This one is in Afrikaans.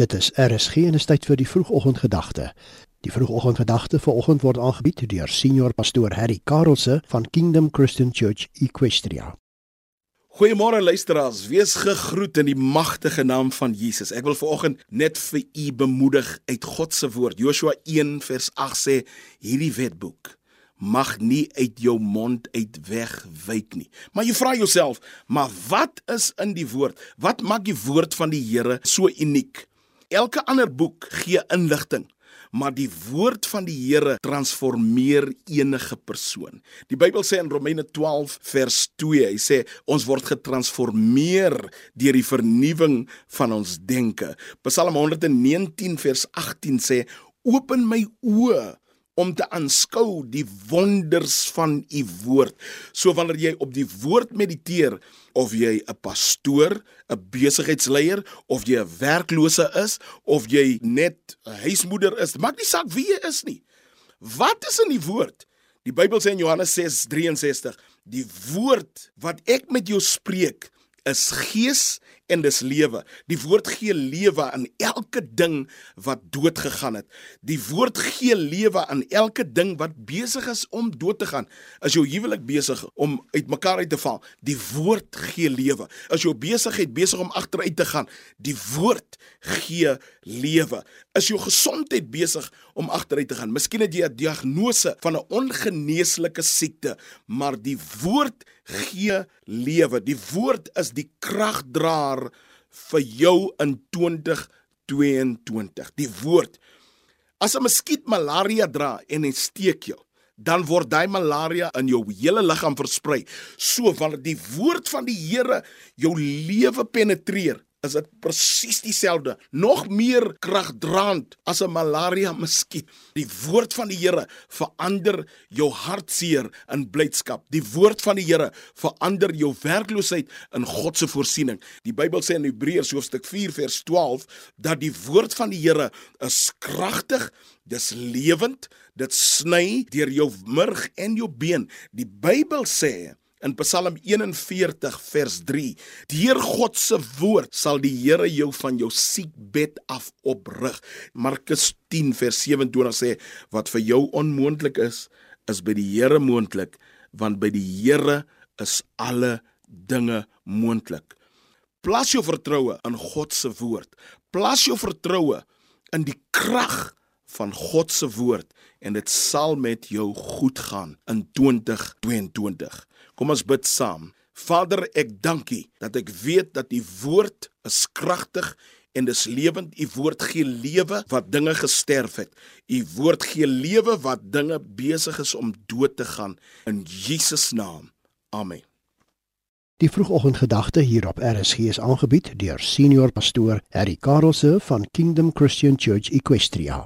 Dit is RSG en is tyd vir die vroegoggendgedagte. Die vroegoggendgedagte vanoggend word aangebied deur senior pastoor Harry Karelse van Kingdom Christian Church Equestria. Goeiemôre luisteraars, wees gegroet in die magtige naam van Jesus. Ek wil vanoggend net vir u bemoedig uit God se woord. Joshua 1 vers 8 sê hierdie wetboek mag nie uit jou mond uit wegwyk nie. Maar jy vra jouself, maar wat is in die woord? Wat maak die woord van die Here so uniek? Elke ander boek gee inligting, maar die woord van die Here transformeer enige persoon. Die Bybel sê in Romeine 12 vers 2, hy sê ons word getransformeer deur die vernuwing van ons denke. Psalm 119 vers 18 sê open my oë om te aanskou die wonders van u woord. So wanneer jy op die woord mediteer, of jy 'n pastoor, 'n besigheidsleier of jy 'n werklose is of jy net 'n huismoeder is, maak nie saak wie jy is nie. Wat is in die woord? Die Bybel sê in Johannes 6:63, die woord wat ek met jou spreek, is gees en dis lewe. Die woord gee lewe aan elke ding wat dood gegaan het. Die woord gee lewe aan elke ding wat besig is om dood te gaan. As jou huwelik besig om uitmekaar uit te val, die woord gee lewe. As jou besigheid besig om agteruit te gaan, die woord gee lewe. Is jou gesondheid besig om agteruit te gaan? Miskien het jy 'n diagnose van 'n ongeneeslike siekte, maar die woord gee lewe. Die woord is die kragdraer vir jou in 2022. Die woord. As 'n muskiet malaria dra en hy steek jou, dan word daai malaria in jou hele liggaam versprei. So wanneer die woord van die Here jou lewe penetreer, is dit presies dieselfde, nog meer kragdraand as 'n malaria muskiet. Die woord van die Here verander jou hartseer in blydskap. Die woord van die Here verander jou werkloosheid in God se voorsiening. Die Bybel sê in Hebreërs hoofstuk 4 vers 12 dat die woord van die Here is kragtig, dis lewend, dit sny deur jou murg en jou been. Die Bybel sê In Psalm 41 vers 3: Deur God se woord sal die Here jou van jou siekbed af oprig. Markus 10 vers 27 sê: Wat vir jou onmoontlik is, is by die Here moontlik, want by die Here is alle dinge moontlik. Plas jou vertroue in God se woord. Plas jou vertroue in die krag van God se woord en dit sal met jou goed gaan in 2022. Kom ons bid saam. Vader, ek dankie dat ek weet dat u woord is kragtig en dis lewend. U woord gee lewe wat dinge gesterf het. U woord gee lewe wat dinge besig is om dood te gaan in Jesus naam. Amen. Die vroegoggendgedagte hier op RSG is aangebied deur senior pastoor Harry Karelse van Kingdom Christian Church Equestria.